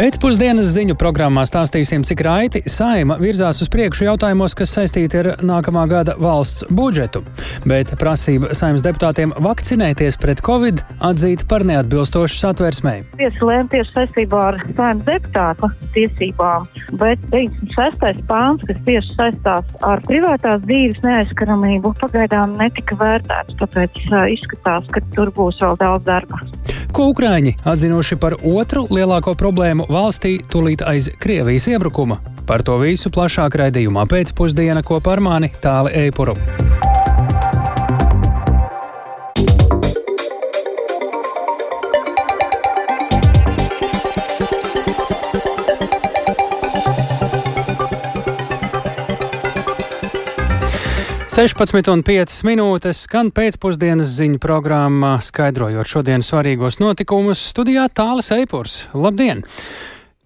Pēcpusdienas ziņu programmā stāstīsim, cik raiti saima virzās uz priekšu jautājumos, kas saistīti ar nākamā gada valsts budžetu. Bet prasība saimnes deputātiem vakcinēties pret covid atzīt par neatbilstošu satversmei. Tiesa lēma tieši saistībā ar saimnes deputātu tiesībām, bet 96. pāns, kas tieši saistās ar privātās dzīves neaizskaramību, pagaidām netika vērtēts, tāpēc uh, izskatās, ka tur būs vēl daudz darba. Ko Ukrāņi atzinuši par otru lielāko problēmu valstī tūlīt aiz Krievijas iebrukuma? Par to visu plašāk raidījumā pēcpusdiena kopā ar mani Tāli Eipuru. 16,5 minūtes skan pēcpusdienas ziņu programma, skaidrojot šodienas svarīgos notikumus. Studijā Tāles Eipurs. Labdien!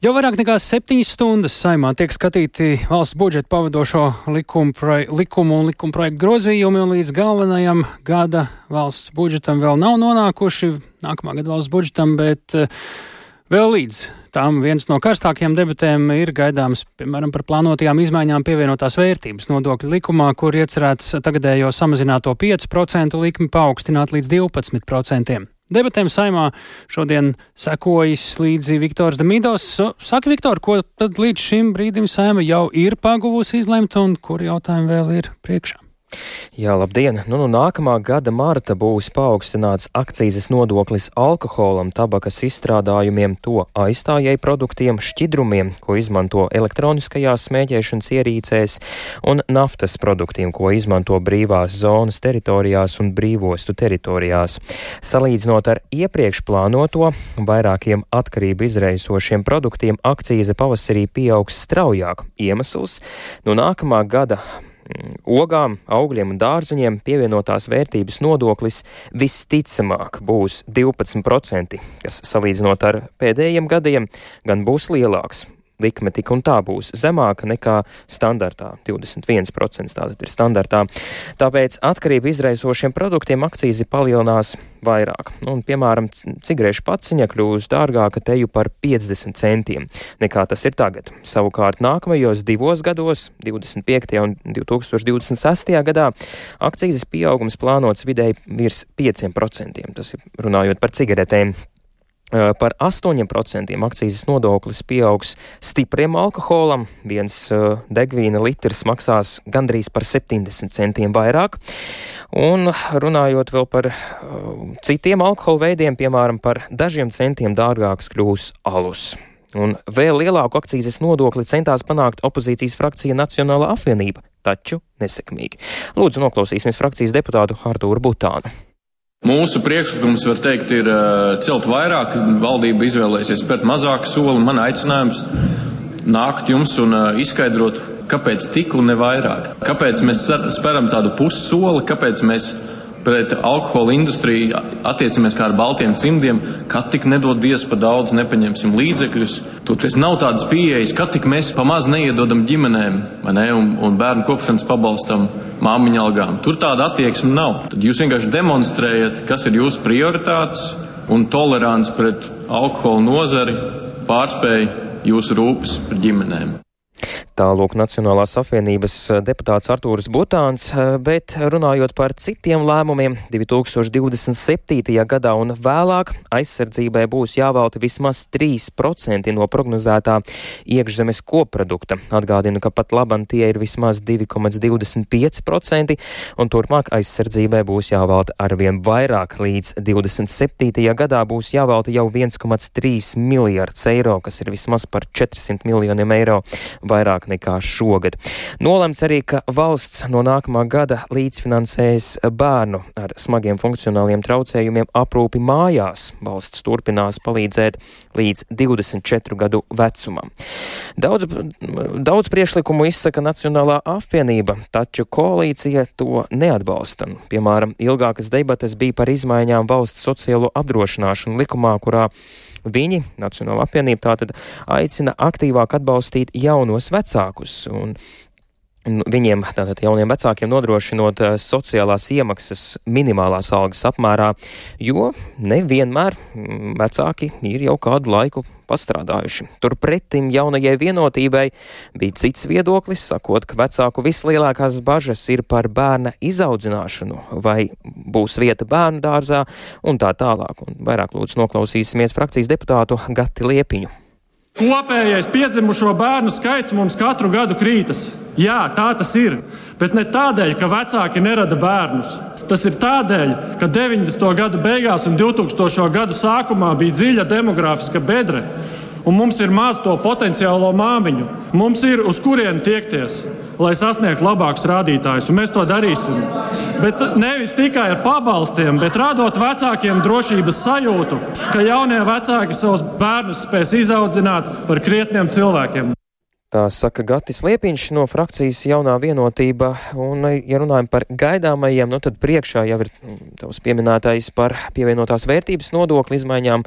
Jau vairāk nekā septiņas stundas saimā tiek skatīti valsts budžeta pavadošo likumu, likumu un likuma projektu grozījumi, un līdz galvenajam gada valsts budžetam vēl nav nonākuši. Nākamā gada valsts budžetam, bet uh, Vēl līdz tam viens no karstākajiem debatēm ir gaidāms, piemēram, par plānotajām izmaiņām pievienotās vērtības nodokļu likumā, kur iecerēts tagadējo samazināto 5% likmi paaugstināt līdz 12%. Debatēm saimā šodien sekojas līdzi Viktors Damīdos. Saka, Viktor, ko tad līdz šim brīdim saima jau ir paguvusi izlemt un kur jautājumi vēl ir priekšā? Jā, labdien! Nu, nu, nākamā gada marta būs paaugstināts akcijas nodoklis alkoholam, tabakas izstrādājumiem, to aizstājēju produktiem, šķidrumiem, ko izmanto elektroniskajās smēķēšanas ierīcēs, un naftas produktiem, ko izmanto brīvās zonas teritorijās un brīvostu teritorijās. Salīdzinot ar iepriekš plānoto, vairākiem atkarību izraisošiem produktiem akcijas pavasarī pieaugs straujāk. Iemesls - no nākamā gada ogām, augļiem un dārziņiem pievienotās vērtības nodoklis visticamāk būs 12%, kas salīdzinot ar pēdējiem gadiem gan būs lielāks likme tik un tā būs zemāka nekā standartā. 21% tātad ir standartā. Tāpēc atkarību izraisošiem produktiem akcīzi palielinās vairāk. Un, piemēram, cigarešu paciņa kļūs dārgāka teju par 50 centiem nekā tas ir tagad. Savukārt nākamajos divos gados, 25. un 2026. gadā, akcijas pieaugums plānots vidēji virs 5%. Tas ir runājot par cigaretēm. Par 8% akcijas nodoklis pieaugs stipriem alkoholam. Viens degvīna litrs maksās gandrīz par 70 centiem vairāk. Un runājot vēl par citiem alkohola veidiem, piemēram, par dažiem centiem dārgāks kļūs alus. Un vēl lielāku akcijas nodokli centās panākt opozīcijas frakcija Nacionāla apvienība, taču nesekmīgi. Lūdzu, noklausīsimies frakcijas deputātu Artūru Butānu. Mūsu priekšlikums, var teikt, ir celt vairāk, valdība izvēlēsies spērt mazāku soli. Man aicinājums nākt jums un izskaidrot, kāpēc tik un ne vairāk. Kāpēc mēs speram tādu pussoli, kāpēc mēs pret alkohola industriju attiecamies kā ar baltiem cimdiem, kad tik nedod Dievs pa daudz, nepaņemsim līdzekļus. Tur tas nav tādas pieejas, kad tik mēs pamaz neiedodam ģimenēm, ne, un, un bērnu kopšanas pabalstam māmiņa algām. Tur tāda attieksme nav. Tad jūs vienkārši demonstrējat, kas ir jūsu prioritātes un tolerants pret alkohola nozari pārspēj jūsu rūpes par ģimenēm. Tālūk Nacionālās apvienības eh, deputāts Artūrs Butāns, eh, bet runājot par citiem lēmumiem, 2027. gadā un vēlāk aizsardzībai būs jāvalta vismaz 3% no prognozētā iekšzemes koprodukta. Atgādinu, ka pat labam tie ir vismaz 2,25% un turpmāk aizsardzībai būs jāvalta arvien vairāk. Līdz 27. gadā būs jāvalta jau 1,3 miljārds eiro, kas ir vismaz par 400 miljoniem eiro vairāk vairāk nekā šogad. Nolemts arī, ka valsts no nākamā gada līdzfinansēs bērnu ar smagiem funkcionāliem traucējumiem aprūpi mājās. Valsts turpinās palīdzēt līdz 24 gadu vecumam. Daudz, daudz priešlikumu izsaka Nacionālā apvienība, taču koalīcija to neatbalsta. Piemēram, ilgākas debates bija par izmaiņām valsts sociālo apdrošināšanu likumā, kurā Viņi, Nacionāla apvienība, tātad aicina aktīvāk atbalstīt jaunos vecākus. Un viņiem, tātad jauniem vecākiem, nodrošinot uh, sociālās iemaksas minimālās algas apmērā, jo nevienmēr mm, vecāki ir jau kādu laiku pastrādājuši. Turpretim jaunajai vienotībai bija cits viedoklis, sakot, ka vecāku vislielākās bažas ir par bērna izaudzināšanu, vai būs vieta bērnu dārzā un tā tālāk. Un vairāk lūdzu noklausīsimies frakcijas deputātu Gati Liepiņu. Kopējais piedzimušo bērnu skaits mums katru gadu krītas. Jā, tā tas ir. Bet ne tādēļ, ka vecāki nerada bērnus. Tas ir tādēļ, ka 90. gadu beigās un 2000. gadu sākumā bija dziļa demogrāfiska bedre, un mums ir maz to potenciālo māmiņu. Mums ir uz kurieni tiekties, lai sasniegtu labākus rādītājus, un mēs to darīsim. Bet nevis tikai ar pabalstiem, bet radot vecākiem drošības sajūtu, ka jaunie vecāki savus bērnus spēs izaudzināt par krietniem cilvēkiem. Tā saka Gatis Liepiņš no frakcijas jaunā vienotība, un, ja runājam par gaidāmajiem, nu tad priekšā jau ir mm, tavs pieminētais par pievienotās vērtības nodokli izmaiņām,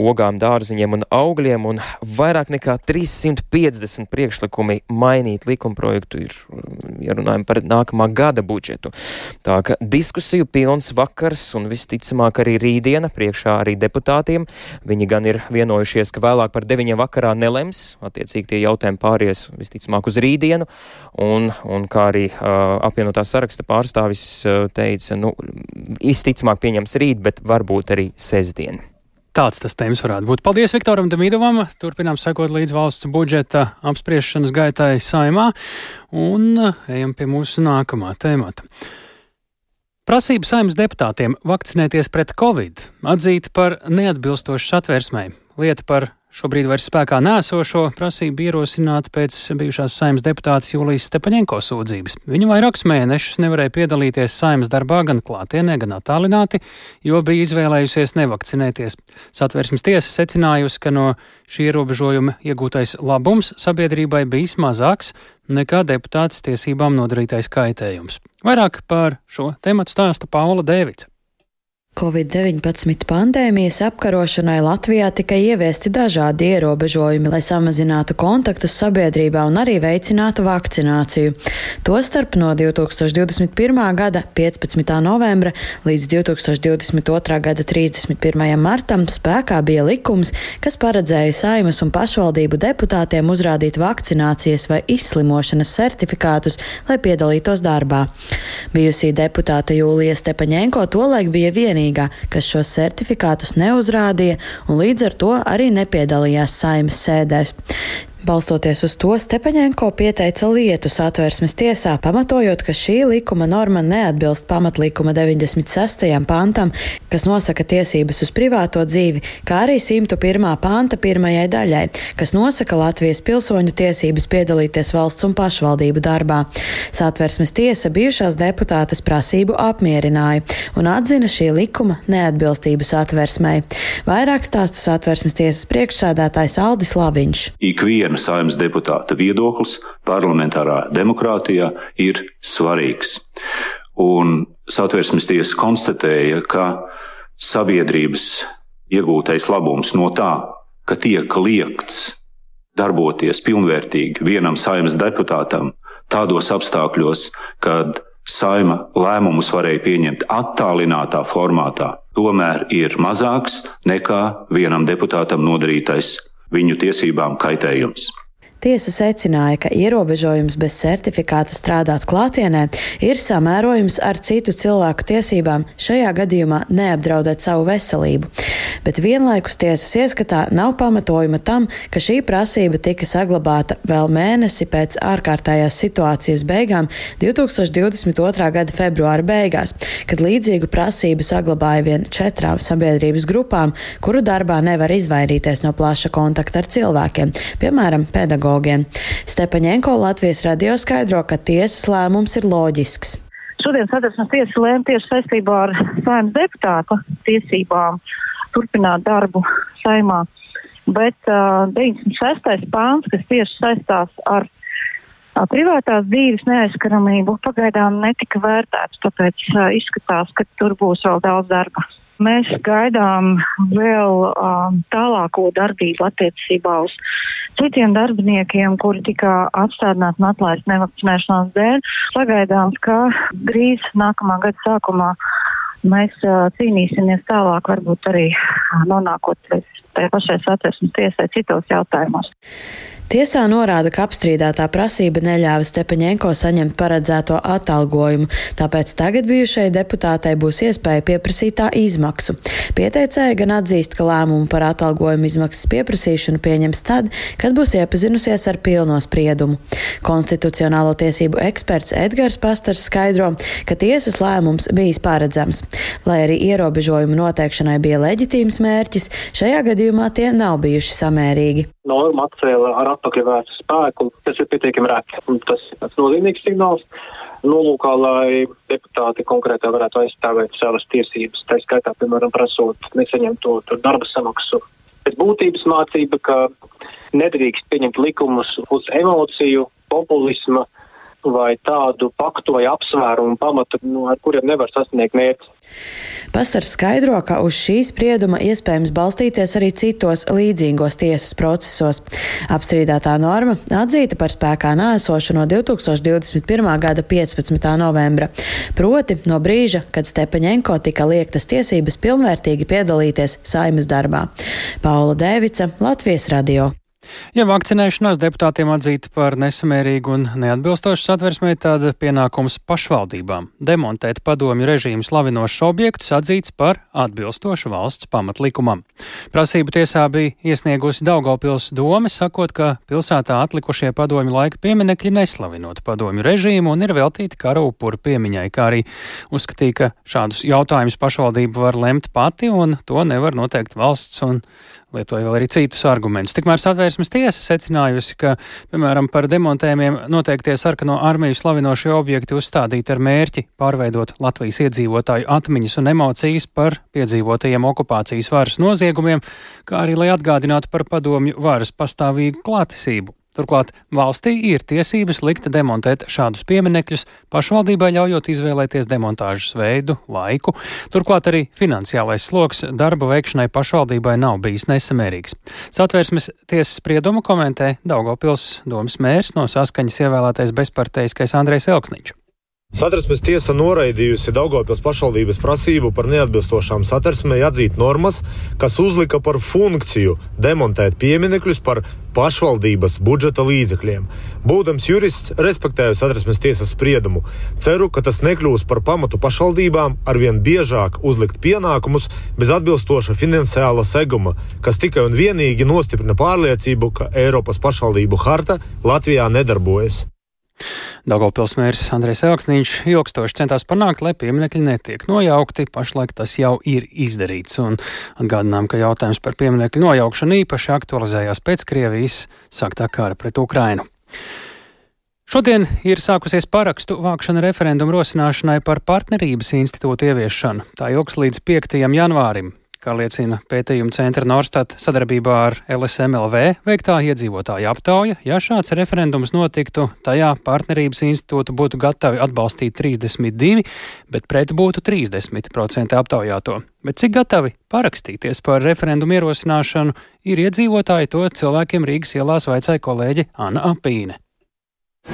ogām, dārziņiem un augļiem, un vairāk nekā 350 priekšlikumi mainīt likumprojektu ir, mm, ja runājam par nākamā gada budžetu. Tā ka diskusiju pilns vakars, un visticamāk arī rītdiena priekšā arī deputātiem. Viņi gan ir vienojušies, ka vēlāk par deviņiem vakarā nelems, attiecīgi tie jautājumi pār pāries visticamāk uz rītdienu, un, un kā arī uh, apvienotā saraksta pārstāvis uh, teica, nu, visticamāk pieņems rīt, bet varbūt arī sestdien. Tāds tas tēmas varētu būt. Paldies Viktoram Damidovam. Turpinām sekot līdz valsts budžeta apspriešanas gaitai saimā un ejam pie mūsu nākamā tēmata. Prasība saimnes deputātiem vakcinēties pret covid atzīta par neatbilstošu satversmei. Lieta par Šobrīd vairs spēkā nēsošo prasību ierosināt pēc bijušās saimnes deputātas Jūlijas Stepaņenko sūdzības. Viņa vairākus mēnešus nevarēja piedalīties saimnes darbā gan klātienē, gan attālināti, jo bija izvēlējusies nevakcinēties. Satversmes tiesa secinājusi, ka no šī ierobežojuma iegūtais labums sabiedrībai bijis mazāks nekā deputātas tiesībām nodarītais kaitējums. Vairāk par šo tematu stāsta Paula Dēvica. Covid-19 pandēmijas apkarošanai Latvijā tika ieviesti dažādi ierobežojumi, lai samazinātu kontaktus sabiedrībā un arī veicinātu vakcināciju. Tostarp no 2021. gada 15. novembra līdz 2022. gada 31. martam spēkā bija likums, kas paredzēja saimas un pašvaldību deputātiem uzrādīt vakcinācijas vai izslimošanas certifikātus, lai piedalītos darbā. Bijusī deputāte Jūlija Stepaņenko tolaik bija vienīgā vienīgā, kas šos certifikātus neuzrādīja un līdz ar to arī nepiedalījās saimas sēdēs. Balstoties uz to, Stepaņenko pieteica lietu satversmes tiesā, pamatojot, ka šī likuma norma neatbilst pamatlīkuma 96. pantam, kas nosaka tiesības uz privāto dzīvi, kā arī 101. panta pirmajai daļai, kas nosaka Latvijas pilsoņu tiesības piedalīties valsts un pašvaldību darbā. Satversmes tiesa bijušās deputātes prasību apmierināja un atzina šī likuma neatbilstību satversmei. Vairāk stāsta satversmes tiesas priekšsādātājs Aldis Laviņš. Ikvien viena saimnes deputāta viedoklis parlamentārā demokrātijā ir svarīgs. Un satversmes tiesa konstatēja, ka sabiedrības iegūtais labums no tā, ka tiek liekts darboties pilnvērtīgi vienam saimnes deputātam tādos apstākļos, kad saima lēmumus varēja pieņemt attālinātā formātā, tomēr ir mazāks nekā vienam deputātam nodarītais viņu tiesībām kaitējums. Tiesa secināja, ka ierobežojums bez certifikāta strādāt klātienē ir samērojums ar citu cilvēku tiesībām, šajā gadījumā neapdraudēt savu veselību. Bet vienlaikus tiesas ieskatā nav pamatojuma tam, ka šī prasība tika saglabāta vēl mēnesi pēc ārkārtējās situācijas beigām 2022. gada februāra beigās, kad līdzīgu prasību saglabāja vien četrām sabiedrības grupām, kuru darbā nevar izvairīties no plaša kontakta ar cilvēkiem, piemēram, pedagogiem pedagogiem. Stepaņenko Latvijas radio skaidro, ka tiesas lēmums ir loģisks. Šodien satversmes tiesa lēma tieši saistībā ar saimnes deputātu tiesībām turpināt darbu saimā, bet uh, 96. pāns, kas tieši saistās ar privātās dzīves neaizskaramību, pagaidām netika vērtēts, tāpēc uh, izskatās, ka tur būs vēl daudz darba. Mēs gaidām vēl um, tālāko darbību attiecībā uz citiem darbiniekiem, kuri tika atstādināti un atlaisti nevakcinēšanās dēļ. Sagaidāms, ka drīz nākamā gada sākumā mēs uh, cīnīsimies tālāk, varbūt arī nonākot līdz tai pašai satversmes tiesai citos jautājumos. Tiesā norāda, ka apstrīdētā prasība neļāva Stepaņenko saņemt paredzēto atalgojumu, tāpēc tagad bijušai deputātei būs iespēja pieprasīt tā izmaksu. Pieteicēja gan atzīst, ka lēmumu par atalgojumu izmaksas pieprasīšanu pieņems tad, kad būs iepazinusies ar pilno spriedumu. Konstitucionālo tiesību eksperts Edgars Pastars skaidro, ka tiesas lēmums bijis paredzams. Lai arī ierobežojumu noteikšanai bija leģitīms mērķis, šajā gadījumā tie nav bijuši samērīgi norma atcēla ar atpakaļvērstu spēku, tas ir pietiekami reti. Tas ir nozīmīgs signāls. Nolūkā, lai deputāti konkrētā varētu aizstāvēt savas tiesības, tā skaitā, piemēram, prasot nesaņemt to, darba samaksu. Pēc būtības mācība, ka nedrīkst pieņemt likumus uz emociju, populisma vai tādu paktu vai apsvērumu pamatu, nu, ar kuriem nevar sasniegt mērķi. Pastars skaidro, ka uz šī sprieduma iespējams balstīties arī citos līdzīgos tiesas procesos. Apstrīdētā norma atzīta par spēkā nēsošu no 2021. gada 15. novembra, proti no brīža, kad Stepaņenko tika liektas tiesības pilnvērtīgi piedalīties saimas darbā. Paula Dēvica, Latvijas radio. Ja vakcinēšanās deputātiem atzīta par nesamērīgu un neatbilstošu satversmē, tad pienākums pašvaldībām demontēt padomju režīmu slavinošus objektus atzīts par atbilstošu valsts pamatlikumam. Prasību tiesā bija iesniegusi Daugopils doma, sakot, ka pilsētā atlikušie padomju laika pieminekļi neslavinot padomju režīmu un ir veltīti kara upuru piemiņai, kā arī uzskatīja, ka šādus jautājumus pašvaldība var lemt pati un to nevar noteikt valsts un lietoja vēl arī citus argumentus. Tikmēr satvērsmes tiesa secinājusi, ka, piemēram, par demontējumiem noteiktie sarkano armiju slavinošie objekti uzstādīti ar mērķi pārveidot Latvijas iedzīvotāju atmiņas un emocijas par piedzīvotajiem okupācijas varas noziegumiem, kā arī lai atgādinātu par padomju varas pastāvīgu klātesību. Turklāt valstī ir tiesības likt demontēt šādus pieminekļus, pašvaldībai ļaujot izvēlēties demontāžas veidu, laiku. Turklāt arī finansiālais sloks darba veikšanai pašvaldībai nav bijis nesamērīgs. Satvērsmes tiesas spriedumu komentē Daugopils domas mērs no saskaņas ievēlētais bezparteiskais Andrejs Elksniņš. Satversmes tiesa noraidījusi Daugopils pašvaldības prasību par neatbilstošām satversmei atzīt normas, kas uzlika par funkciju demontēt pieminekļus par pašvaldības budžeta līdzekļiem. Būdams jurists, respektēju satversmes tiesas spriedumu. Ceru, ka tas nekļūs par pamatu pašvaldībām arvien biežāk uzlikt pienākumus bez atbilstoša finansiāla seguma, kas tikai un vienīgi nostiprina pārliecību, ka Eiropas pašvaldību harta Latvijā nedarbojas. Daugopils mērs Andrēs Elksniņš ilgstoši centās panākt, lai pieminekļi netiek nojaukti. Pašlaik tas jau ir izdarīts. Un atgādinām, ka jautājums par pieminekļu nojaukšanu īpaši aktualizējās pēc Krievijas sāktā kara pret Ukrainu. Šodien ir sākusies parakstu vākšana referendumu rosināšanai par partnerības institūtu ieviešanu. Tā ilgs līdz 5. janvārim. Kā liecina pētījuma centra Norstat sadarbībā ar LSMLV veiktā iedzīvotāja aptauja, ja šāds referendums notiktu, tajā partnerības institūta būtu gatavi atbalstīt 32, bet pret būtu 30% aptaujāto. Bet cik gatavi parakstīties par referendumu ierosināšanu ir iedzīvotāji, to cilvēkiem Rīgas ielās vaicāja kolēģe Anna Apīne.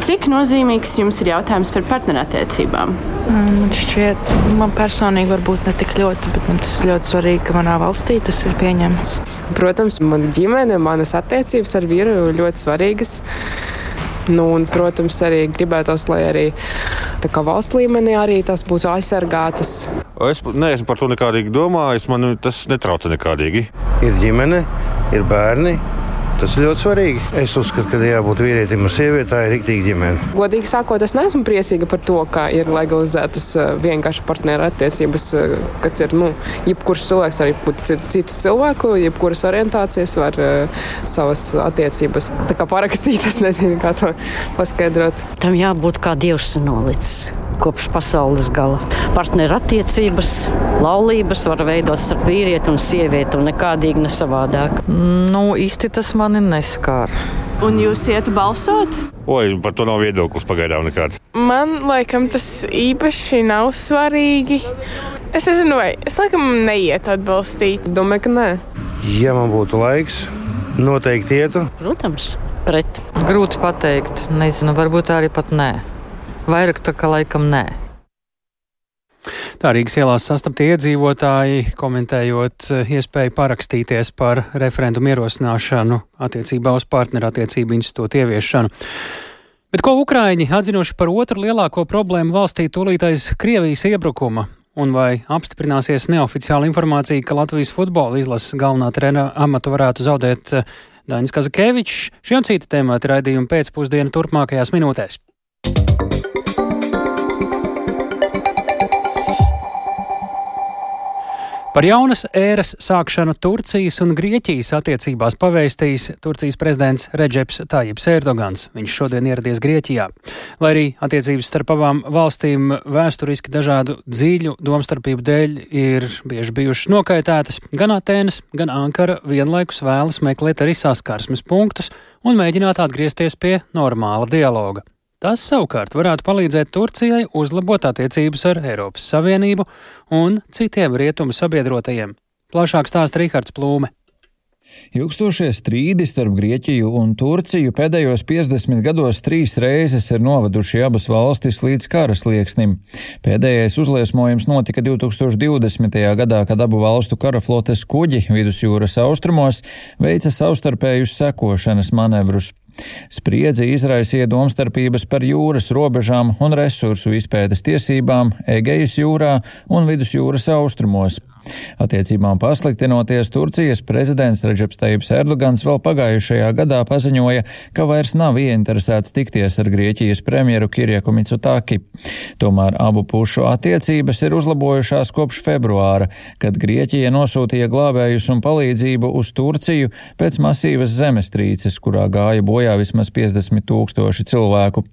Cik nozīmīgs jums ir jautājums par partnerattiecībām? Man šķiet, man personīgi varbūt ne tik ļoti, bet man tas ļoti svarīgi, ka manā valstī tas ir pieņemts. Protams, mana ģimene, manas attiecības ar vīru ir ļoti svarīgas. Nu, un, protams, arī gribētos, lai arī valsts līmenī arī tas būtu aizsargātas. Es neesmu par to nekādīgi domājis. Man tas netrauca nekādīgi. Ir ģimene, ir bērni. Tas ir ļoti svarīgi. Es uzskatu, ka jābūt vīrietim un sievietai ir rīktīgi ģimene. Godīgi sakot, es neesmu priecīga par to, ka ir legalizētas eh, vienkārši partneru attiecības, eh, kas ir, nu, jebkurš cilvēks, arī citu cilvēku, jebkuras orientācijas var uh, savas attiecības parakstīt. Es nezinu, kā to paskaidrot. Tam jābūt kā dievs nolicis kopš pasaules gala. Partneru attiecības, laulības var veidot starp vīrieti un sievieti, un nekādīgi ne savādāk. Nu, īsti tas mani neskar. Un jūs ietu balsot? Oi, par to nav viedoklis pagaidām nekāds. Man laikam tas īpaši nav svarīgi. Es nezinu, vai es laikam neietu atbalstīt. Es domāju, ka nē. Ja man būtu laiks, noteikti ietu. Protams, pret. Grūti pateikt. Nezinu, varbūt arī pat nē. Vairāk tā kā laikam nē. Tā Rīgas ielās sastapti iedzīvotāji, komentējot eh, iespēju parakstīties par referendumu ierosināšanu attiecībā uz partnerattiecību institūtu ieviešanu. Bet ko Ukraiņi atzinuši par otru lielāko problēmu valstī tūlītais Krievijas iebrukuma? Un vai apstiprināsies neoficiāla informācija, ka Latvijas futbola izlases galvenā trenera amatu varētu zaudēt eh, Dainis Kazakevičs? Šie un citi temati raidījumi pēcpusdienu turpmākajās minūtēs. Par jaunas ēras sākšanu Turcijas un Grieķijas attiecībās pavēstījis Turcijas prezidents Reģeps Tājips Erdogans. Viņš šodien ieradies Grieķijā. Lai arī attiecības starp abām valstīm vēsturiski dažādu dzīļu domstarpību dēļ ir bieži bijušas nokaitētas, gan Atēnas, gan Ankara vienlaikus vēlas meklēt arī saskarsmes punktus un mēģināt atgriezties pie normāla dialoga. Tas savukārt varētu palīdzēt Turcijai uzlabot attiecības ar Eiropas Savienību un citiem rietumu sabiedrotajiem. Plašāk stāsta Rihards Plūme. Ilgstošie strīdi starp Grieķiju un Turciju pēdējos 50 gados trīs reizes ir noveduši abas valstis līdz kara slieksnim. Pēdējais uzliesmojums notika 2020. gadā, kad abu valstu karaflotes kuģi vidusjūras austrumos veica savstarpējus sekošanas manevrus. Spriedzi izraisīja domstarpības par jūras robežām un resursu izpētes tiesībām Egejas jūrā un Vidusjūras austrumos. Attiecībām pasliktinoties, Turcijas prezidents Reģeps Teips Erdogans vēl pagājušajā gadā paziņoja, ka vairs nav ieinteresēts tikties ar Grieķijas premjeru Kirieku Mitsutaki. Tomēr abu pušu attiecības ir uzlabojušās kopš februāra, kad Grieķija nosūtīja glābējus un palīdzību uz Turciju pēc masīvas zemestrīces, kurā gāja bojā bojā vismaz 50 tūkstoši cilvēku.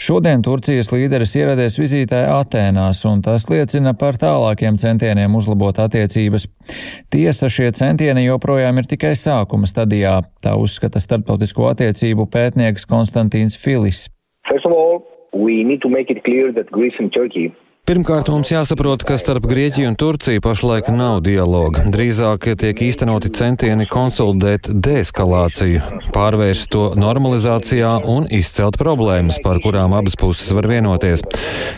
Šodien Turcijas līderis ieradies vizītē Atēnās, un tas liecina par tālākiem centieniem uzlabot attiecības. Tiesa, šie centieni joprojām ir tikai sākuma stadijā, tā uzskata starptautisko attiecību pētnieks Konstantīns Filis. All, we need to make it clear that Greece and Turkey Pirmkārt, mums jāsaprot, ka starp Grieķiju un Turciju pašlaik nav dialoga. Drīzāk tiek īstenoti centieni konsolidēt deeskalāciju, pārvērst to normalizācijā un izcelt problēmas, par kurām abas puses var vienoties.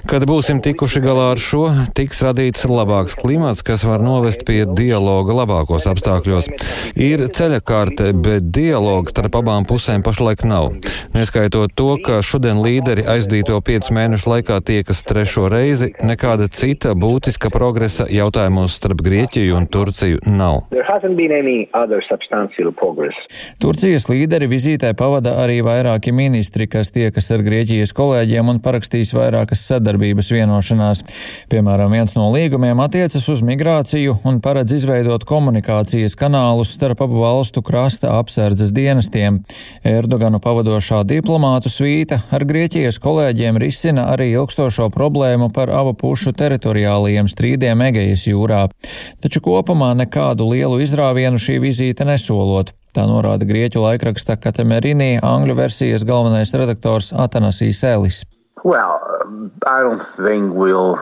Kad būsim tikuši galā ar šo, tiks radīts labāks klimats, kas var novest pie dialoga labākos apstākļos. Ir ceļakārte, bet dialogs starp abām pusēm pašlaik nav. Neskaitot to, ka šodien līderi aizdīto piecu mēnešu laikā tiekas trešo reizi nekāda cita būtiska progresa jautājumos starp Grieķiju un Turciju nav. Turcijas līderi vizītē pavada arī vairāki ministri, kas tiekas ar Grieķijas kolēģiem un parakstīs vairākas sadarbības vienošanās. Piemēram, viens no līgumiem attiecas uz migrāciju un paredz izveidot komunikācijas kanālus starp abu valstu krasta apsardzes dienestiem. Erdoganu pavadošā diplomātu svīta ar Grieķijas kolēģiem risina arī ilgstošo problēmu par abu pušu teritoriālajiem strīdiem Egejas jūrā. Taču kopumā nekādu lielu izrāvienu šī vizīte nesolot. Tā norāda grieķu laikraksta Katemerīnī, angļu versijas galvenais redaktors Atanasijas Elis. Well, we'll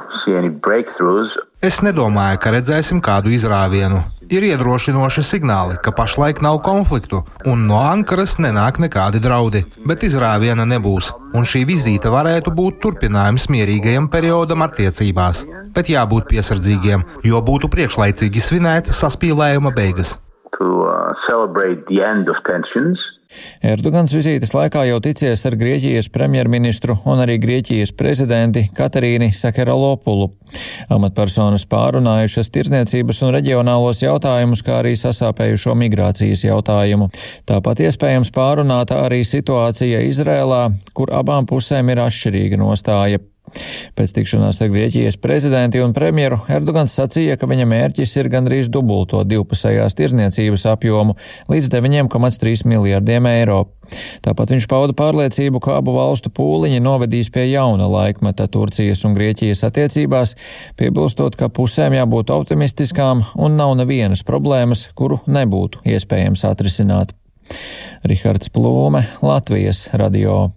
es nedomāju, ka redzēsim kādu izrāvienu. Ir iedrošinoši signāli, ka pašlaik nav konfliktu, un no Ankaras nenāk nekādi draudi, bet izrāviena nebūs, un šī vizīte varētu būt turpinājums mierīgajam periodam attiecībās, bet jābūt piesardzīgiem, jo būtu priekšlaicīgi svinēt saspīlējuma beigas. To, uh, Erdogans vizītes laikā jau ticies ar Grieķijas premjerministru un arī Grieķijas prezidenti Katarīni Sakeralopulu. Amatpersonas pārunājušas tirdzniecības un reģionālos jautājumus, kā arī sasāpējušo migrācijas jautājumu. Tāpat iespējams pārunāta arī situācija Izrēlā, kur abām pusēm ir atšķirīga nostāja. Pēc tikšanās ar Grieķijas prezidenti un premjeru Erdogans sacīja, ka viņa mērķis ir gandrīz dubultot divpusējās tirzniecības apjomu līdz 9,3 miljardiem eiro. Tāpat viņš pauda pārliecību, ka abu valstu pūliņi novedīs pie jauna laikmeta Turcijas un Grieķijas attiecībās, piebilstot, ka pusēm jābūt optimistiskām un nav nevienas problēmas, kuru nebūtu iespējams atrisināt. Rihards Plūme, Latvijas radio.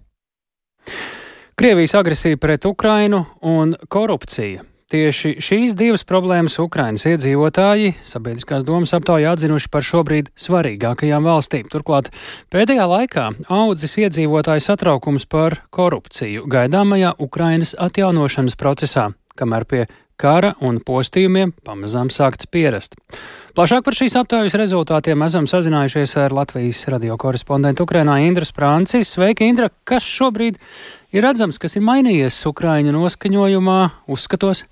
Krievijas agresija pret Ukrainu un korupcija. Tieši šīs divas problēmas Ukrainas iedzīvotāji sabiedriskās domas aptaujā atzinuši par šobrīd svarīgākajām valstīm. Turklāt pēdējā laikā audzis iedzīvotāju satraukums par korupciju gaidāmajā Ukrainas atjaunošanas procesā, kamēr pie kara un postījumiem pamazām sākts pierast. Plašāk par šīs aptaujas rezultātiem esam sazinājušies ar Latvijas radio korespondentu Ukrainā Indru Sprānci. Sveika, Indra! Kas šobrīd ir redzams, kas ir mainījies Ukraiņu noskaņojumā, uzskatos?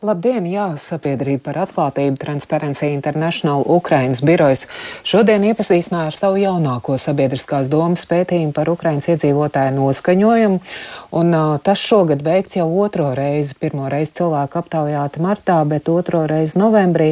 Labdien, jā, sabiedrība par atklātību Transparency International Ukrainas birojas šodien iepazīstināja ar savu jaunāko sabiedriskās domas pētījumu par Ukrainas iedzīvotāju noskaņojumu, un uh, tas šogad veikts jau otro reizi. Pirmo reizi cilvēku aptaujāti martā, bet otro reizi novembrī.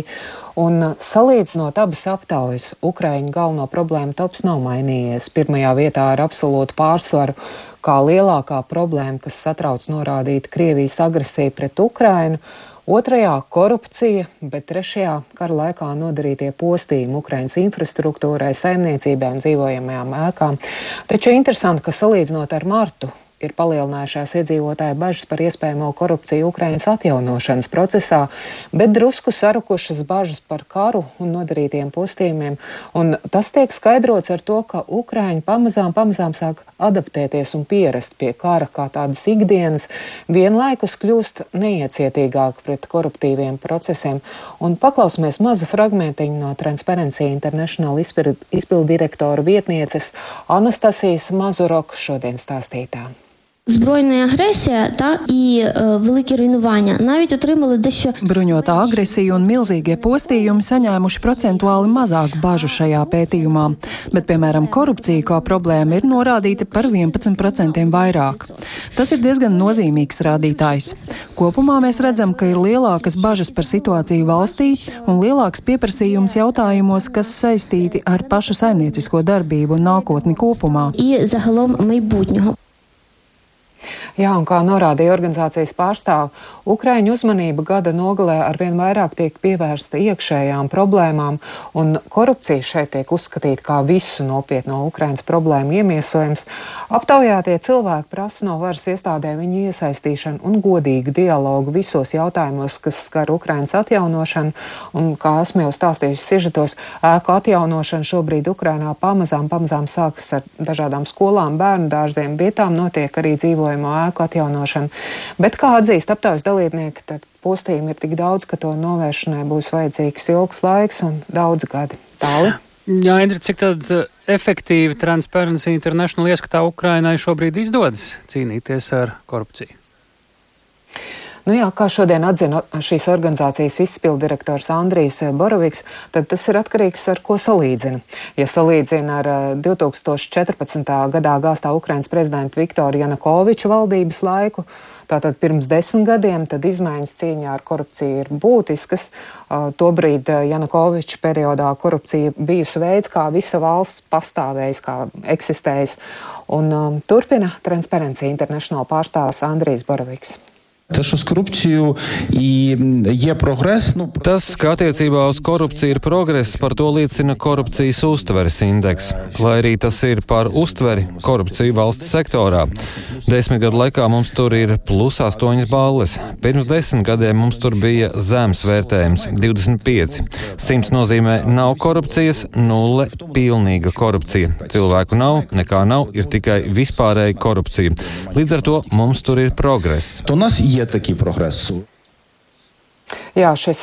Un uh, salīdzinot abas aptaujas, Ukraiņu galveno problēmu tops nav mainījies. Pirmajā vietā ar absolūtu pārsvaru kā lielākā problēma, kas satrauc norādīt Krievijas agresiju pret Ukrainu. Otrajā - korupcija, bet trešajā - kara laikā nodarītie postījumi Ukrainas infrastruktūrai, saimniecībai un dzīvojamajām ēkām. Taču interesanti, ka salīdzinot ar martu, ir palielinājušās iedzīvotāju bažas par iespējamo korupciju Ukrainas atjaunošanas procesā, bet drusku sarukušas bažas par karu un nodarītiem postījumiem. Un tas tiek skaidrots ar to, ka Ukraiņi pamazām, pamazām sāk adaptēties un pierast pie kara kā tādas ikdienas, vienlaikus kļūst neiecietīgāk pret koruptīviem procesiem. Un paklausīsimies mazu fragmentiņu no Transparency International izpildu direktora vietnieces Anastasijas Mazurokas šodien stāstītā. Збройна агресія та і е, великі руйнування навіть отримали дещо bruņotā agresija un milzīgie postījumi saņēmuši procentuāli mazāk bažu šajā pētījumā, bet, piemēram, korupcija kā problēma ir norādīta par 11% vairāk. Tas ir diezgan nozīmīgs rādītājs. Kopumā mēs redzam, ka ir lielākas bažas par situāciju valstī un lielāks pieprasījums jautājumos, kas saistīti ar pašu saimniecisko darbību un nākotni kopumā. і загалом майбутнього. Jā, un kā norādīja organizācijas pārstāv, Ukraiņu uzmanība gada nogalē arvien vairāk tiek pievērsta iekšējām problēmām, un korupcija šeit tiek uzskatīta kā visu nopietno Ukrainas problēmu iemiesojums. Aptaujātie cilvēki prasa no varas iestādē viņu iesaistīšanu un godīgu dialogu visos jautājumos, kas skar Ukrainas atjaunošanu, un, kā esmu jau stāstījusi sižetos, ēku atjaunošana šobrīd Ukrainā pamazām, pamazām sākas ar dažādām skolām, bērnu dārziem, vietām notiek arī dzīvojamo ēku atjaunošana. Bet, kā atzīst aptaujas dalībnieki, tad postījumi ir tik daudz, ka to novēršanai būs vajadzīgs ilgs laiks un daudz gadi. Tāli. Jā, Indri, cik tad uh, efektīvi Transparency International ieskatā Ukrainai šobrīd izdodas cīnīties ar korupciju? Nu jā, kā šodien atzina šīs organizācijas izpildirektors Andrijs Boroviks, tad tas ir atkarīgs ar ko salīdzina. Ja salīdzina ar 2014. gadā gāstā Ukrainas prezidenta Viktora Janukoviča valdības laiku, Tātad pirms desmit gadiem tad izmaiņas cīņā ar korupciju ir būtiskas. Tobrīd Janukoviča periodā korupcija bijusi veids, kā visa valsts pastāvējusi, kā eksistējusi. Un um, turpina Transparency International pārstāvs Andrijs Boroviks. Taču uz korupciju ir progress. Nu, Tas, ka attiecībā uz korupciju ir progress, par to liecina korupcijas uztveres indeks. Lai arī tas ir par uztveri korupciju valsts sektorā. Desmit gadu laikā mums tur ir plus astoņas balles. Pirms desmit gadiem mums tur bija zems vērtējums - 25. Simts nozīmē nav korupcijas, nulle - pilnīga korupcija. Cilvēku nav, nekā nav, ir tikai vispārēja korupcija. Līdz ar to mums tur ir progress. то у нас є такий прогрес. Jā, šis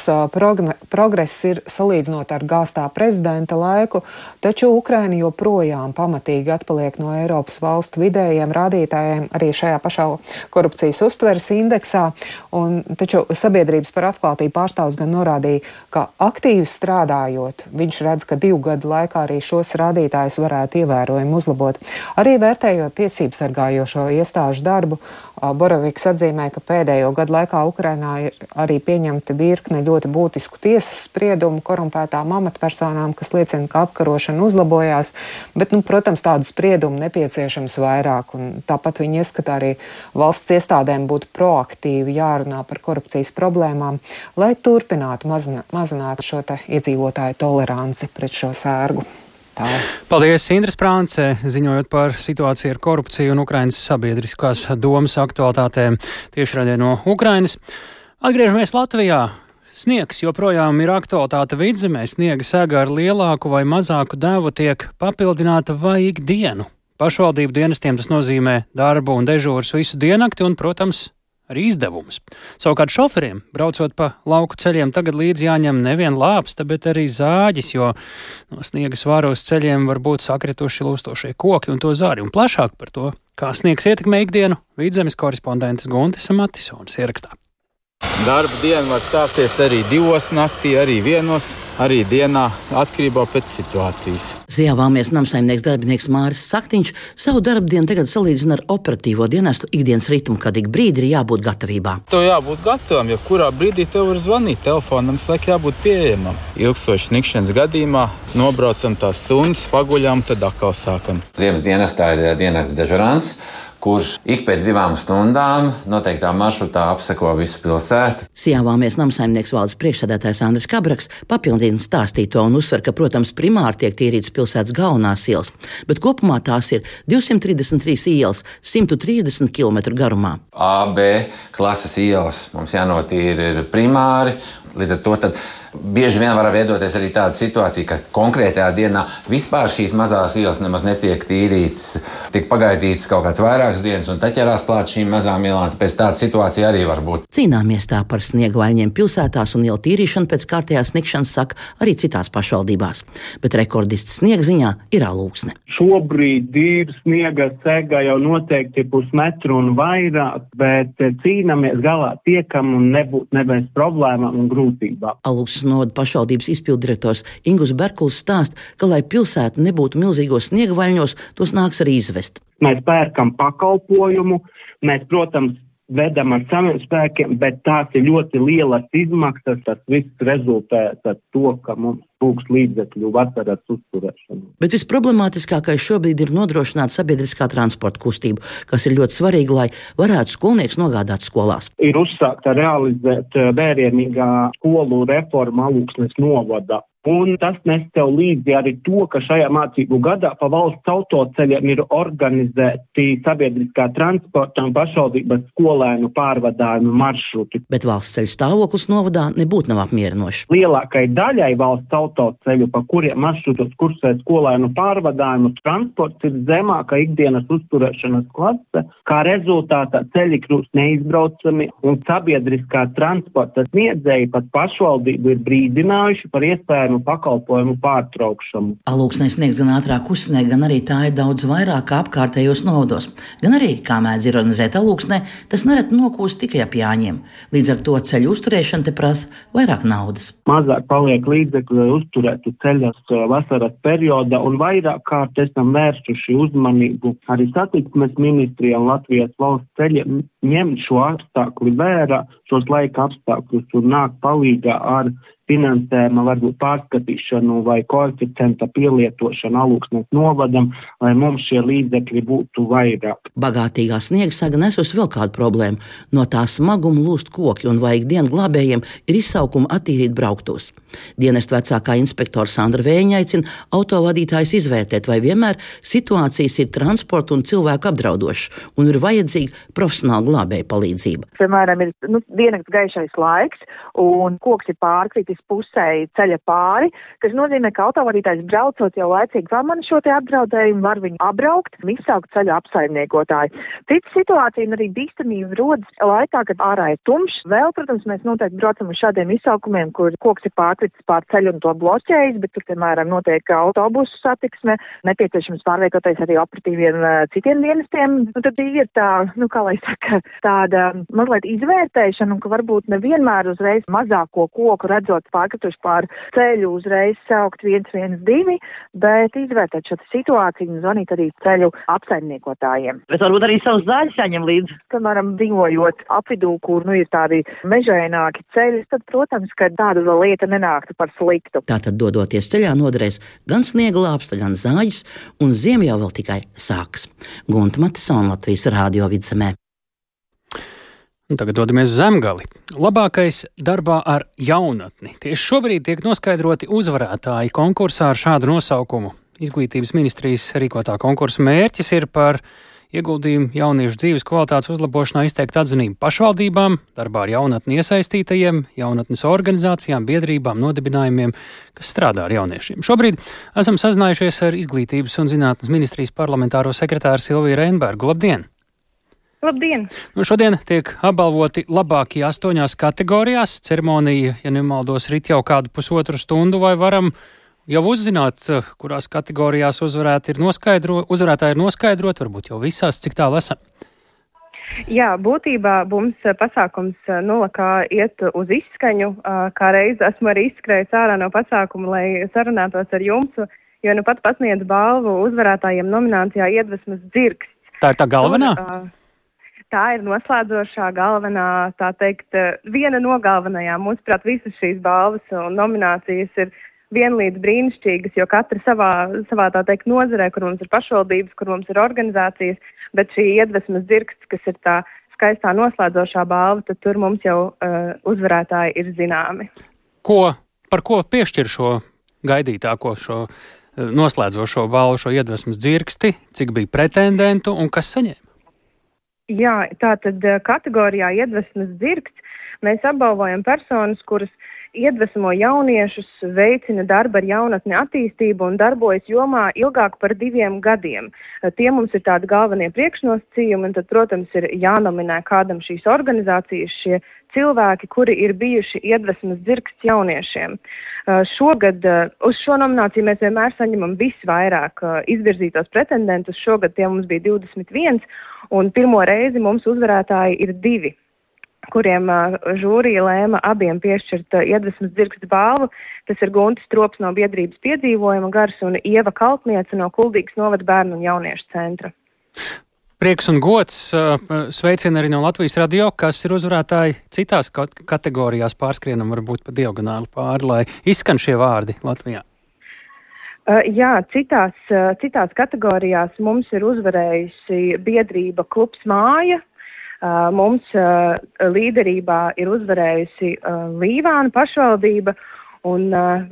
progress ir salīdzinot ar gāstā prezidenta laiku, taču Ukraina joprojām pamatīgi atpaliek no Eiropas valstu vidējiem rādītājiem arī šajā pašā korupcijas uztveres indeksā. Un, taču sabiedrības par atklātību pārstāvs gan norādīja, ka aktīvi strādājot, viņš redz, ka divu gadu laikā arī šos rādītājus varētu ievērojami uzlabot. Arī vērtējot tiesību sargājošo iestāžu darbu, Boroviks atzīmē, ka pēdējo gadu laikā Ukrainā ir arī pieņemta virkne ļoti būtisku tiesas spriedumu korumpētām amatpersonām, kas liecina, ka apkarošana uzlabojās, bet, nu, protams, tādu spriedumu nepieciešams vairāk, tāpat viņi ieskatā arī valsts iestādēm būtu proaktīvi jārunā par korupcijas problēmām, lai turpinātu mazināt, šo iedzīvotāju toleranci pret šo sērgu. Tā. Paldies, Indras Prāncē, ziņojot par situāciju ar korupciju un Ukrainas sabiedriskās domas aktualitātēm tiešraidē no Ukrainas. Atgriežamies Latvijā. Sniegs joprojām ir aktualitāte vidzemē. Sniega sēga ar lielāku vai mazāku devu tiek papildināta vai ikdienu. Pašvaldību dienestiem tas nozīmē darbu un dežūras visu diennakti un, protams, arī izdevumus. Savukārt šoferiem, braucot pa lauku ceļiem, tagad līdzi jāņem nevien lāpsta, bet arī zāģis, jo no sniega svāros ceļiem var būt sakrituši lūstošie koki un to zāri. Un plašāk par to, kā sniegs ietekmē ikdienu, vidzemes korespondentes Guntis Matisons ierakstā. Darba diena var sākties arī divos naktī, arī vienos, arī dienā, atkarībā no situācijas. Zjāvāmies namsaimnieks darbinieks Māris Saktiņš savu darbu dienu tagad salīdzina ar operatīvo dienestu ikdienas ritmu, kad ik brīdi ir jābūt gatavībā. Tev jābūt gatavam, jo kurā brīdī tev var zvanīt telefonam, slēgt jābūt pieejamam. Ilgstošas nikšanas gadījumā nobraucam tās stundas, paguļām, tad atkal sākam. Ziemas dienestā ir diennakts dežurants kurš ik pēc divām stundām noteiktā maršrutā apseko visu pilsētu. Sijāvāmies namsaimnieks valdes priekšsēdētājs Andris Kabraks papildina stāstīto un uzsver, ka, protams, primāri tiek tīrītas pilsētas galvenās ielas, bet kopumā tās ir 233 ielas 130 km garumā. A, B klases ielas mums jānotīra primāri, līdz ar to Bieži vien var veidoties arī tāda situācija, ka konkrētajā dienā vispār šīs mazās ielas nemaz netiek tīrītas, tiek pagaidītas kaut kādas vairākas dienas, un tad ķerās klāt šīm mazām ielām. Tāpēc tāda situācija arī var būt. Cīnāmies tā par sniegvaļņiem pilsētās un ielu tīrīšanu pēc kārtējās sniegšanas, saka arī citās pašvaldībās. Bet rekordists sniega ziņā ir alūksne. Šobrīd ir sniega sega jau noteikti pusmetru un vairāk, bet cīnāmies galā tiekam un nebūt nebēs problēmām un grūtībām. Alūksne novada pašvaldības izpildirektors Ingus Berkuls stāst, ka, lai pilsēta nebūtu milzīgos sniega vaļņos, tos nāks arī izvest. Mēs pērkam pakalpojumu, mēs, protams, vedam ar saviem spēkiem, bet tās ir ļoti lielas izmaksas. Tas viss rezultē ar to, ka mums trūks līdzekļu vasaras uzturēšanu. Bet visproblemātiskākais šobrīd ir nodrošināt sabiedriskā transporta kustību, kas ir ļoti svarīgi, lai varētu skolnieks nogādāt skolās. Ir uzsākta realizēt eh, vērienīgā skolu reforma Alūksnes novada. Un tas nes tev līdzi arī to, ka šajā mācību gadā pa valsts autoceļiem ir organizēti sabiedriskā transporta un pašvaldības skolēnu pārvadājumu maršruti. Bet valsts ceļu stāvoklis novadā nebūtu nav apmierinošs. Lielākai daļai valsts autoceļu, pa kuriem maršrutos kursē skolēnu pārvadājumu transports, ir zemāka ikdienas uzturēšanas klase, kā rezultātā ceļi kļūst neizbraucami un sabiedriskā transporta sniedzēji pat pašvaldību ir brīdinājuši par iespējamu sniegšanu, pakalpojumu pārtraukšanu. Alūksnē sniegs gan ātrāk uzsnē, gan arī tā ir daudz vairāk kā apkārtējos nodos. Gan arī, kā mēdz ironizēt alūksnē, tas nereti nokūst tikai ap jāņiem. Līdz ar to ceļu uzturēšana te prasa vairāk naudas. Mazāk paliek līdzekļu, lai uzturētu ceļus uh, vasaras periodā, un vairāk kārt esam vērsuši uzmanību arī satiksmes ministrijā un Latvijas valsts ceļiem ņemt šo apstākļu vērā, šos laika apstākļus un nākt palīgā ar finansējuma varbūt pārskatīšanu vai koeficienta pielietošanu alūksnes novadam, lai mums šie līdzekļi būtu vairāk. Bagātīgā sniegsaga nesus vēl kādu problēmu. No tā smaguma lūst koki un vajag dienu glābējiem ir izsaukuma attīrīt brauktos. Dienest vecākā inspektora Sandra Vēņa aicina autovadītājus izvērtēt, vai vienmēr situācijas ir transporta un cilvēku apdraudošas un ir vajadzīga profesionāla glābēja palīdzība. Piemēram, ir nu, diennakts gaišais laiks un koks ir pārkritis Latvijas pusē ceļa pāri, kas nozīmē, ka autovadītājs braucot jau laicīgi pamana šo te apdraudējumu, var viņu apbraukt, izsaukt ceļu apsaimniekotāju. Cita situācija un arī bīstamība rodas laikā, kad ārā ir tumšs. Vēl, protams, mēs noteikti braucam uz šādiem izsaukumiem, kur koks ir pārkritis pār ceļu un to bloķējis, bet tur, piemēram, notiek autobusu satiksme, nepieciešams pārvietoties arī operatīviem citiem dienestiem. Nu, tad ir tā, nu, kā lai saka, tāda mazliet izvērtēšana, un ka varbūt nevienmēr uzreiz mazāko koku redzot pārkrituši pār ceļu, uzreiz saukt 112, bet izvērtēt šo situāciju un zvanīt arī ceļu apsaimniekotājiem. Bet varbūt arī savus zāļus saņem līdzi. Piemēram, dzīvojot apvidū, kur nu ir tādi mežaināki ceļi, tad, protams, ka tāda lieta nenāktu par sliktu. Tātad, dodoties ceļā, noderēs gan sniega lāpsta, gan zāģis, un ziema jau vēl tikai sāks. Gunta Matisona Latvijas Rādio vidzemē. Tagad dodamies zemgali. Labākais darbā ar jaunatni. Tieši šobrīd tiek noskaidroti uzvarētāji konkursā ar šādu nosaukumu. Izglītības ministrijas rīkotā konkursa mērķis ir par ieguldījumu jauniešu dzīves kvalitātes uzlabošanā izteikt atzinību pašvaldībām, darbā ar jaunatni iesaistītajiem, jaunatnes organizācijām, biedrībām, nodibinājumiem, kas strādā ar jauniešiem. Šobrīd esam sazinājušies ar Izglītības un zinātnes ministrijas parlamentāro sekretāru Silviju Reinbergu. Labdien! Labdien! Nu, šodien tiek apbalvoti labākie astoņās kategorijās. Ceremonija, ja nemaldos, rit jau kādu pusotru stundu, vai varam jau uzzināt, kurās kategorijās uzvarētāji ir, noskaidro, uzvarētāji ir noskaidrot, varbūt jau visās, cik tālu esam. Jā, būtībā mums pasākums nulakā iet uz izskaņu. Kā reiz esmu arī izskrējis ārā no pasākuma, lai sarunātos ar jums, jo nu pat pasniedz balvu uzvarētājiem nominācijā iedvesmas dzirks. Tā ir tā galvenā? Un, uh, tā ir noslēdzošā galvenā, tā teikt, viena no galvenajām. Mūsuprāt, visas šīs balvas un nominācijas ir vienlīdz brīnišķīgas, jo katra savā, savā tā teikt, nozarē, kur mums ir pašvaldības, kur mums ir organizācijas, bet šī iedvesmas dzirksts, kas ir tā skaistā noslēdzošā balva, tad tur mums jau uh, uzvarētāji ir zināmi. Ko, par ko piešķir šo gaidītāko šo uh, noslēdzošo balvu, šo iedvesmas dzirksti, cik bija pretendentu un kas saņēma? Jā, tā tad eh, kategorijā iedvesmas dzirksts mēs apbalvojam personas, kuras iedvesmo jauniešus, veicina darbu ar jaunatni attīstību un darbojas jomā ilgāk par diviem gadiem. Eh, tie mums ir tādi galvenie priekšnosacījumi, un tad, protams, ir jānominē kādam šīs organizācijas šie cilvēki, kuri ir bijuši iedvesmas dzirksts jauniešiem. Eh, šogad uz šo nomināciju mēs vienmēr saņemam visvairāk izvirzītos pretendentus. Šogad tie mums bija 21. Un pirmo reizi mums uzvarētāji ir divi kuriem uh, žūrija lēma abiem piešķirt uh, iedvesmas dzirksts balvu. Tas ir Guntis Trops no biedrības piedzīvojuma gars un Ieva Kaltniece no Kuldīgas novada bērnu un jauniešu centra. Prieks un gods uh, sveicien arī no Latvijas radio, kas ir uzvarētāji citās kategorijās pārskrienam varbūt pa diagonāli pāri, lai izskan šie vārdi Latvijā. Uh, jā, citās, uh, citās kategorijās mums ir uzvarējusi biedrība Klubs Māja. Uh, mums līderībā ir uzvarējusi Līvāna pašvaldība. Un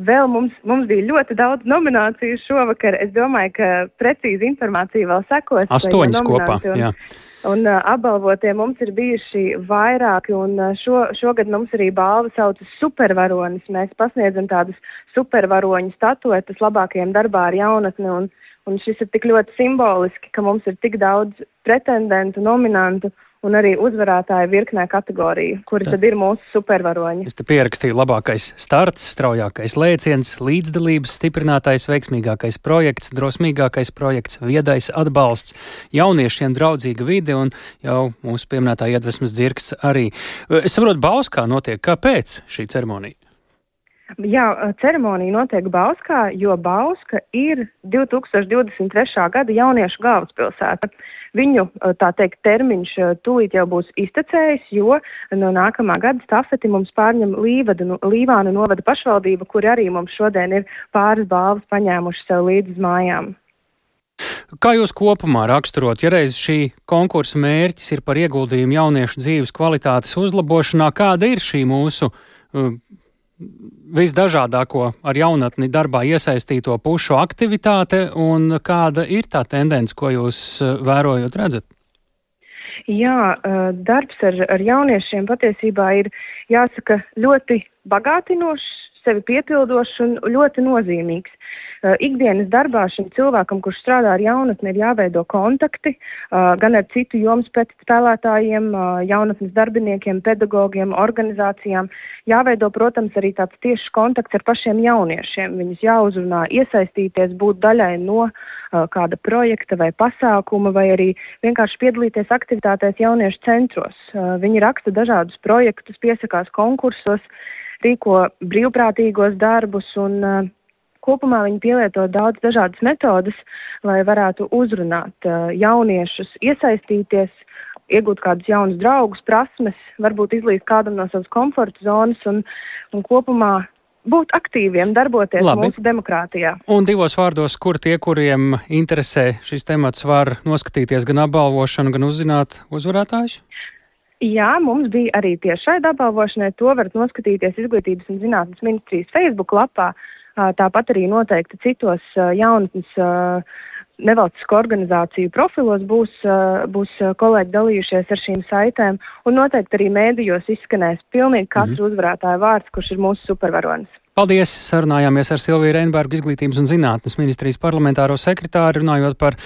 vēl mums, mums bija ļoti daudz nomināciju šovakar. Es domāju, ka precīzi informācija vēl sekos. Astoņas kopā. Un, jā. Un uh, apbalvotie mums ir bijuši vairāki, un uh, šo, šogad mums arī balva saucas supervaronis. Mēs pasniedzam tādas supervaroņu statuetes labākajiem darbā ar jaunatni. Un, un šis ir tik ļoti simboliski, ka mums ir tik daudz pretendentu, nominantu un arī uzvarētāju virknē kategoriju, kuri tad, tad ir mūsu supervaroņi. Es te pierakstīju labākais starts, straujākais lēciens, līdzdalības stiprinātais, veiksmīgākais projekts, drosmīgākais projekts, viedais atbalsts, jauniešiem draudzīga vide un jau mūsu pieminētā iedvesmas dzirks arī. Es saprotu, Bauskā notiek, kāpēc šī ceremonija? Jā, ceremonija notiek Bauskā, jo Bauska ir 2023. gada jauniešu galvaspilsēta. Viņu teikt, termiņš tūlīt jau būs iztecējis, jo no nākamā gada stafeti mums pārņem Līvada, Līvānu novada pašvaldība, kur arī mums šodien ir pāris balvas paņēmuši sev līdzi mājām. Kā jūs kopumā raksturot, ja reiz šī konkursa mērķis ir par ieguldījumu jauniešu dzīves kvalitātes uzlabošanā, kāda ir šī mūsu uh, visdažādāko ar jaunatni darbā iesaistīto pušu aktivitāte un kāda ir tā tendence, ko jūs eh, vērojot redzat? Jā, eh, darbs ar, ar jauniešiem patiesībā ir jāsaka ļoti bagātinošs, sevi piepildošs un ļoti nozīmīgs. Uh, ikdienas darbā šim cilvēkam, kurš strādā ar jaunatni, ir jāveido kontakti uh, gan ar citu jomas spēlētājiem, uh, jaunatnes darbiniekiem, pedagogiem, organizācijām. Jāveido, protams, arī tāds tiešs kontakts ar pašiem jauniešiem. Viņus jāuzrunā, iesaistīties, būt daļai no kāda projekta vai pasākuma, vai arī vienkārši piedalīties aktivitātēs jauniešu centros. Viņi raksta dažādus projektus, piesakās konkursos rīko brīvprātīgos darbus un uh, kopumā viņi pielieto daudz dažādas metodes, lai varētu uzrunāt uh, jauniešus, iesaistīties, iegūt kādus jaunus draugus, prasmes, varbūt izlīst kādam no savas komforta zonas un, un kopumā būt aktīviem, darboties Labi. mūsu demokrātijā. Un divos vārdos, kur tie, kuriem interesē šis temats, var noskatīties gan apbalvošanu, gan uzzināt uzvarētājus? Jā, mums bija arī tiešai apbalvošanai. To varat noskatīties Izglītības un zinātnes ministrijas Facebook lapā. Tāpat arī noteikti citos jaunatnes nevalstisko organizāciju profilos būs, būs kolēģi dalījušies ar šīm saitēm. Un noteikti arī mēdījos izskanēs pilnīgi katrs mm uzvarētāja vārds, kurš ir mūsu supervaronis. Paldies! Sarunājāmies ar Silviju Reinbergu, izglītības un zinātnes ministrijas parlamentāro sekretāru, runājot par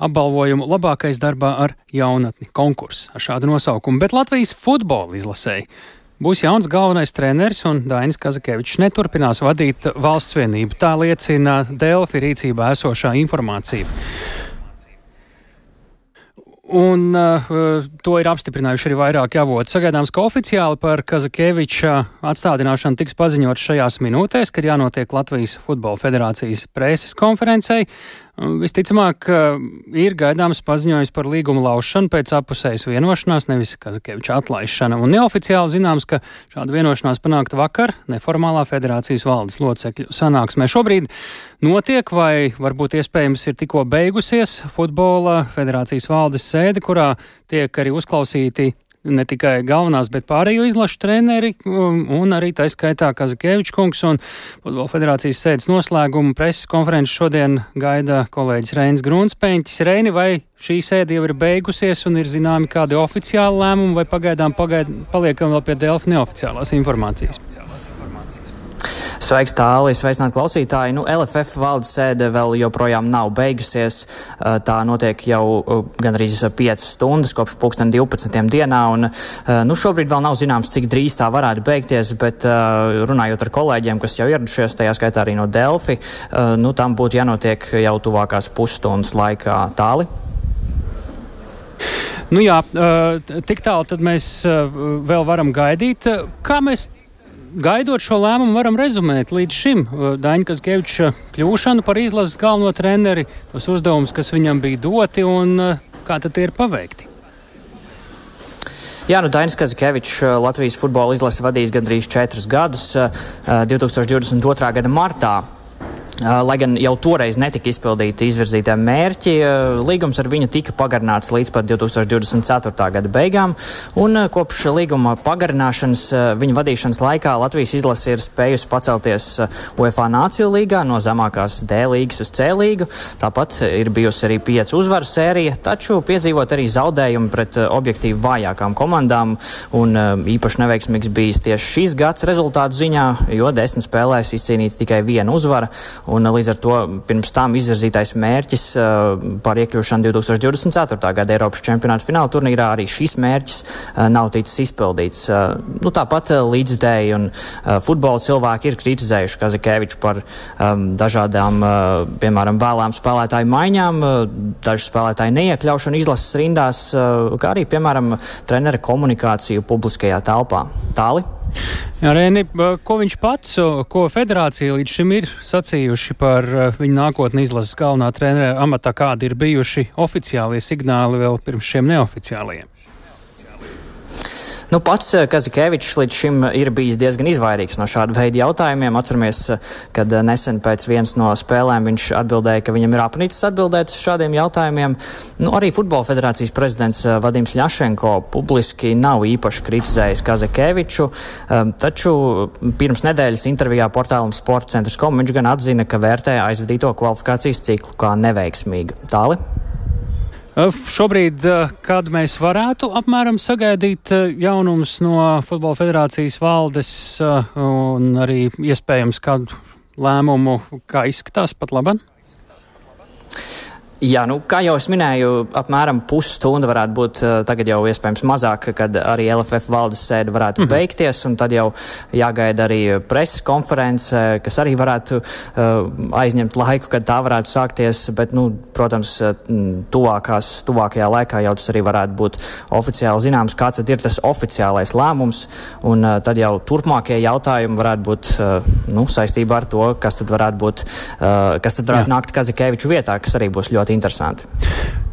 apbalvojumu labākais darbā ar jaunatni konkursu ar šādu nosaukumu. Bet Latvijas futbola izlasēji Būs jauns galvenais treneris, un Dainis Kazakevičs neturpinās vadīt valsts vienību. Tā liecina Delfi rīcībā esošā informācija. Un uh, to ir apstiprinājuši arī vairāki avoti. Sagaidāms, ka oficiāli par Kazakeviča atstādināšanu tiks paziņots šajās minūtēs, kad jānotiek Latvijas Futbola Federācijas preses konferencei. Visticamāk, ir gaidāms paziņojums par līguma laušanu pēc apusējas vienošanās, nevis Kazakeviča atlaišana. Un neoficiāli zināms, ka šāda vienošanās panākta vakar neformālā federācijas valdes locekļu sanāksmē. Šobrīd notiek, vai varbūt iespējams ir tikko beigusies futbola federācijas valdes sēde, kurā tiek arī uzklausīti ne tikai galvenās, bet pārējo izlašu treneri um, un arī tā skaitā Kazakēvičs kungs un Futbola federācijas sēdes noslēgumu preses konferences šodien gaida kolēģis Reinis Grunspēņķis. Reini, vai šī sēde jau ir beigusies un ir zināmi kādi oficiāli lēmumi vai pagaidām pagaid, paliekam vēl pie Delfa neoficiālās informācijas? Sveiks, tālāk, sveicināt klausītāji. Nu, LFF valdes sēde vēl joprojām nav beigusies. Tā notiek jau gan arī 5 stundas kopš 2012. dienā. Un, nu, šobrīd vēl nav zināms, cik drīz tā varētu beigties, bet runājot ar kolēģiem, kas jau ieradušies, tajā skaitā arī no Delfi, nu, tam būtu jānotiek jau tuvākās pusstundas laikā tāli. Nu jā, tik tālu tad mēs vēl varam gaidīt. Kā mēs gaidot šo lēmumu, varam rezumēt līdz šim Daņkas Geviča kļūšanu par izlases galveno treneri, tos uzdevumus, kas viņam bija doti un kā tad tie ir paveikti. Jā, nu Dainis Kazikevičs Latvijas futbola izlasi vadījis gandrīz četrus gadus. 2022. gada martā Lai gan jau toreiz netika izpildīti izvirzītie mērķi, līgums ar viņu tika pagarināts līdz pat 2024. gada beigām, un kopš līguma pagarināšanas viņa vadīšanas laikā Latvijas izlase ir spējusi pacelties UEFA Nāciju līgā no zemākās D līgas uz C līgu. Tāpat ir bijusi arī piecu uzvaru sērija, taču piedzīvot arī zaudējumi pret objektīvi vājākām komandām, un īpaši neveiksmīgs bijis tieši šīs gads rezultātu ziņā, jo desmit spēlēs izcīnīta tikai viena uzvara. Un līdz ar to pirms tam izvirzītais mērķis par iekļūšanu 2024. gada Eiropas čempionāta fināla turnīrā arī šis mērķis nav ticis izpildīts. Nu, tāpat līdzdēji un futbola cilvēki ir kritizējuši Kazakēviču par um, dažādām, uh, piemēram, vēlām spēlētāju maiņām, dažu spēlētāju neiekļaušanu izlases rindās, uh, kā arī, piemēram, trenera komunikāciju publiskajā telpā. Tāli? Jā, Rēni, ko viņš pats, ko federācija līdz šim ir sacījuši par viņa nākotni izlases galvenā trenera amatā, kādi ir bijuši oficiālie signāli vēl pirms šiem neoficiālajiem? Nu, pats eh, Kazikevičs līdz šim ir bijis diezgan izvairīgs no šāda veida jautājumiem. Atceramies, eh, kad eh, nesen pēc vienas no spēlēm viņš atbildēja, ka viņam ir apnicis atbildēt uz šādiem jautājumiem. Nu, arī Futbola federācijas prezidents Vadims Ļašenko publiski nav īpaši kritizējis Kazikeviču, taču pirms nedēļas intervijā portālam Sports centrs kom viņš gan atzina, ka vērtē aizvadīto kvalifikācijas ciklu kā neveiksmīgu. Tāli? Šobrīd, kad mēs varētu apmēram sagaidīt jaunumus no Futbola federācijas valdes un arī iespējams kādu lēmumu, kā izskatās pat labāk? Jā, nu, kā jau es minēju, apmēram pusstunda varētu būt uh, tagad jau iespējams mazāk, kad arī LFF valdes sēde varētu mm -hmm. beigties, un tad jau jāgaida arī preses konference, kas arī varētu uh, aizņemt laiku, kad tā varētu sākties, bet, nu, protams, tuvākās, tuvākajā laikā jau tas arī varētu būt oficiāli zināms, kāds tad ir tas oficiālais lēmums, un uh, tad jau turpmākie jautājumi varētu būt, uh, nu, saistībā ar to, kas tad varētu būt, uh, kas tad varētu Jā. nākt Kazikeviču vietā, kas arī būs ļoti ļoti interesanti.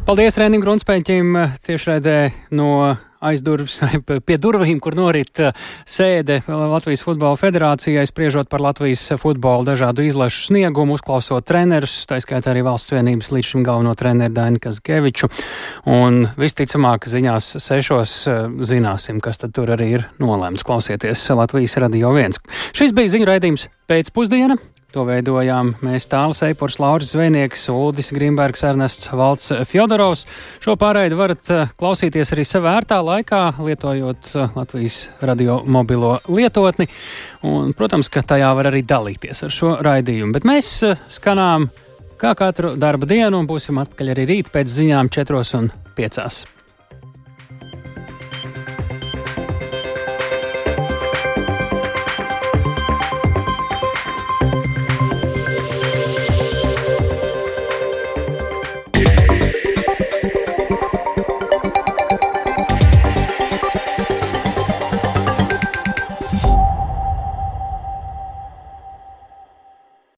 Paldies Rēnim Grunspēņķim tiešraidē no aizdurvis pie durvīm, kur norit uh, sēde Latvijas Futbola Federācijai, spriežot par Latvijas futbola dažādu izlašu sniegumu, uzklausot trenerus, tā skaitā arī valsts vienības līdz šim galveno treneru Dainu Kazkeviču. Un visticamāk ziņās sešos uh, zināsim, kas tad tur arī ir nolēmts. Klausieties Latvijas radio viens. Šis bija ziņu raidījums pēcpusdiena. To veidojām mēs Tāls Eipurs, Lauris Zvejnieks, Uldis Grimbergs, Ernests Valts Fjodorovs. Šo pārraidi varat eh, klausīties arī savā ērtā laikā, lietojot eh, Latvijas radio mobilo lietotni. Un, protams, ka tajā var arī dalīties ar šo raidījumu. Bet mēs eh, skanām kā katru darba dienu un būsim atpakaļ arī rīt pēc ziņām 4 un 5.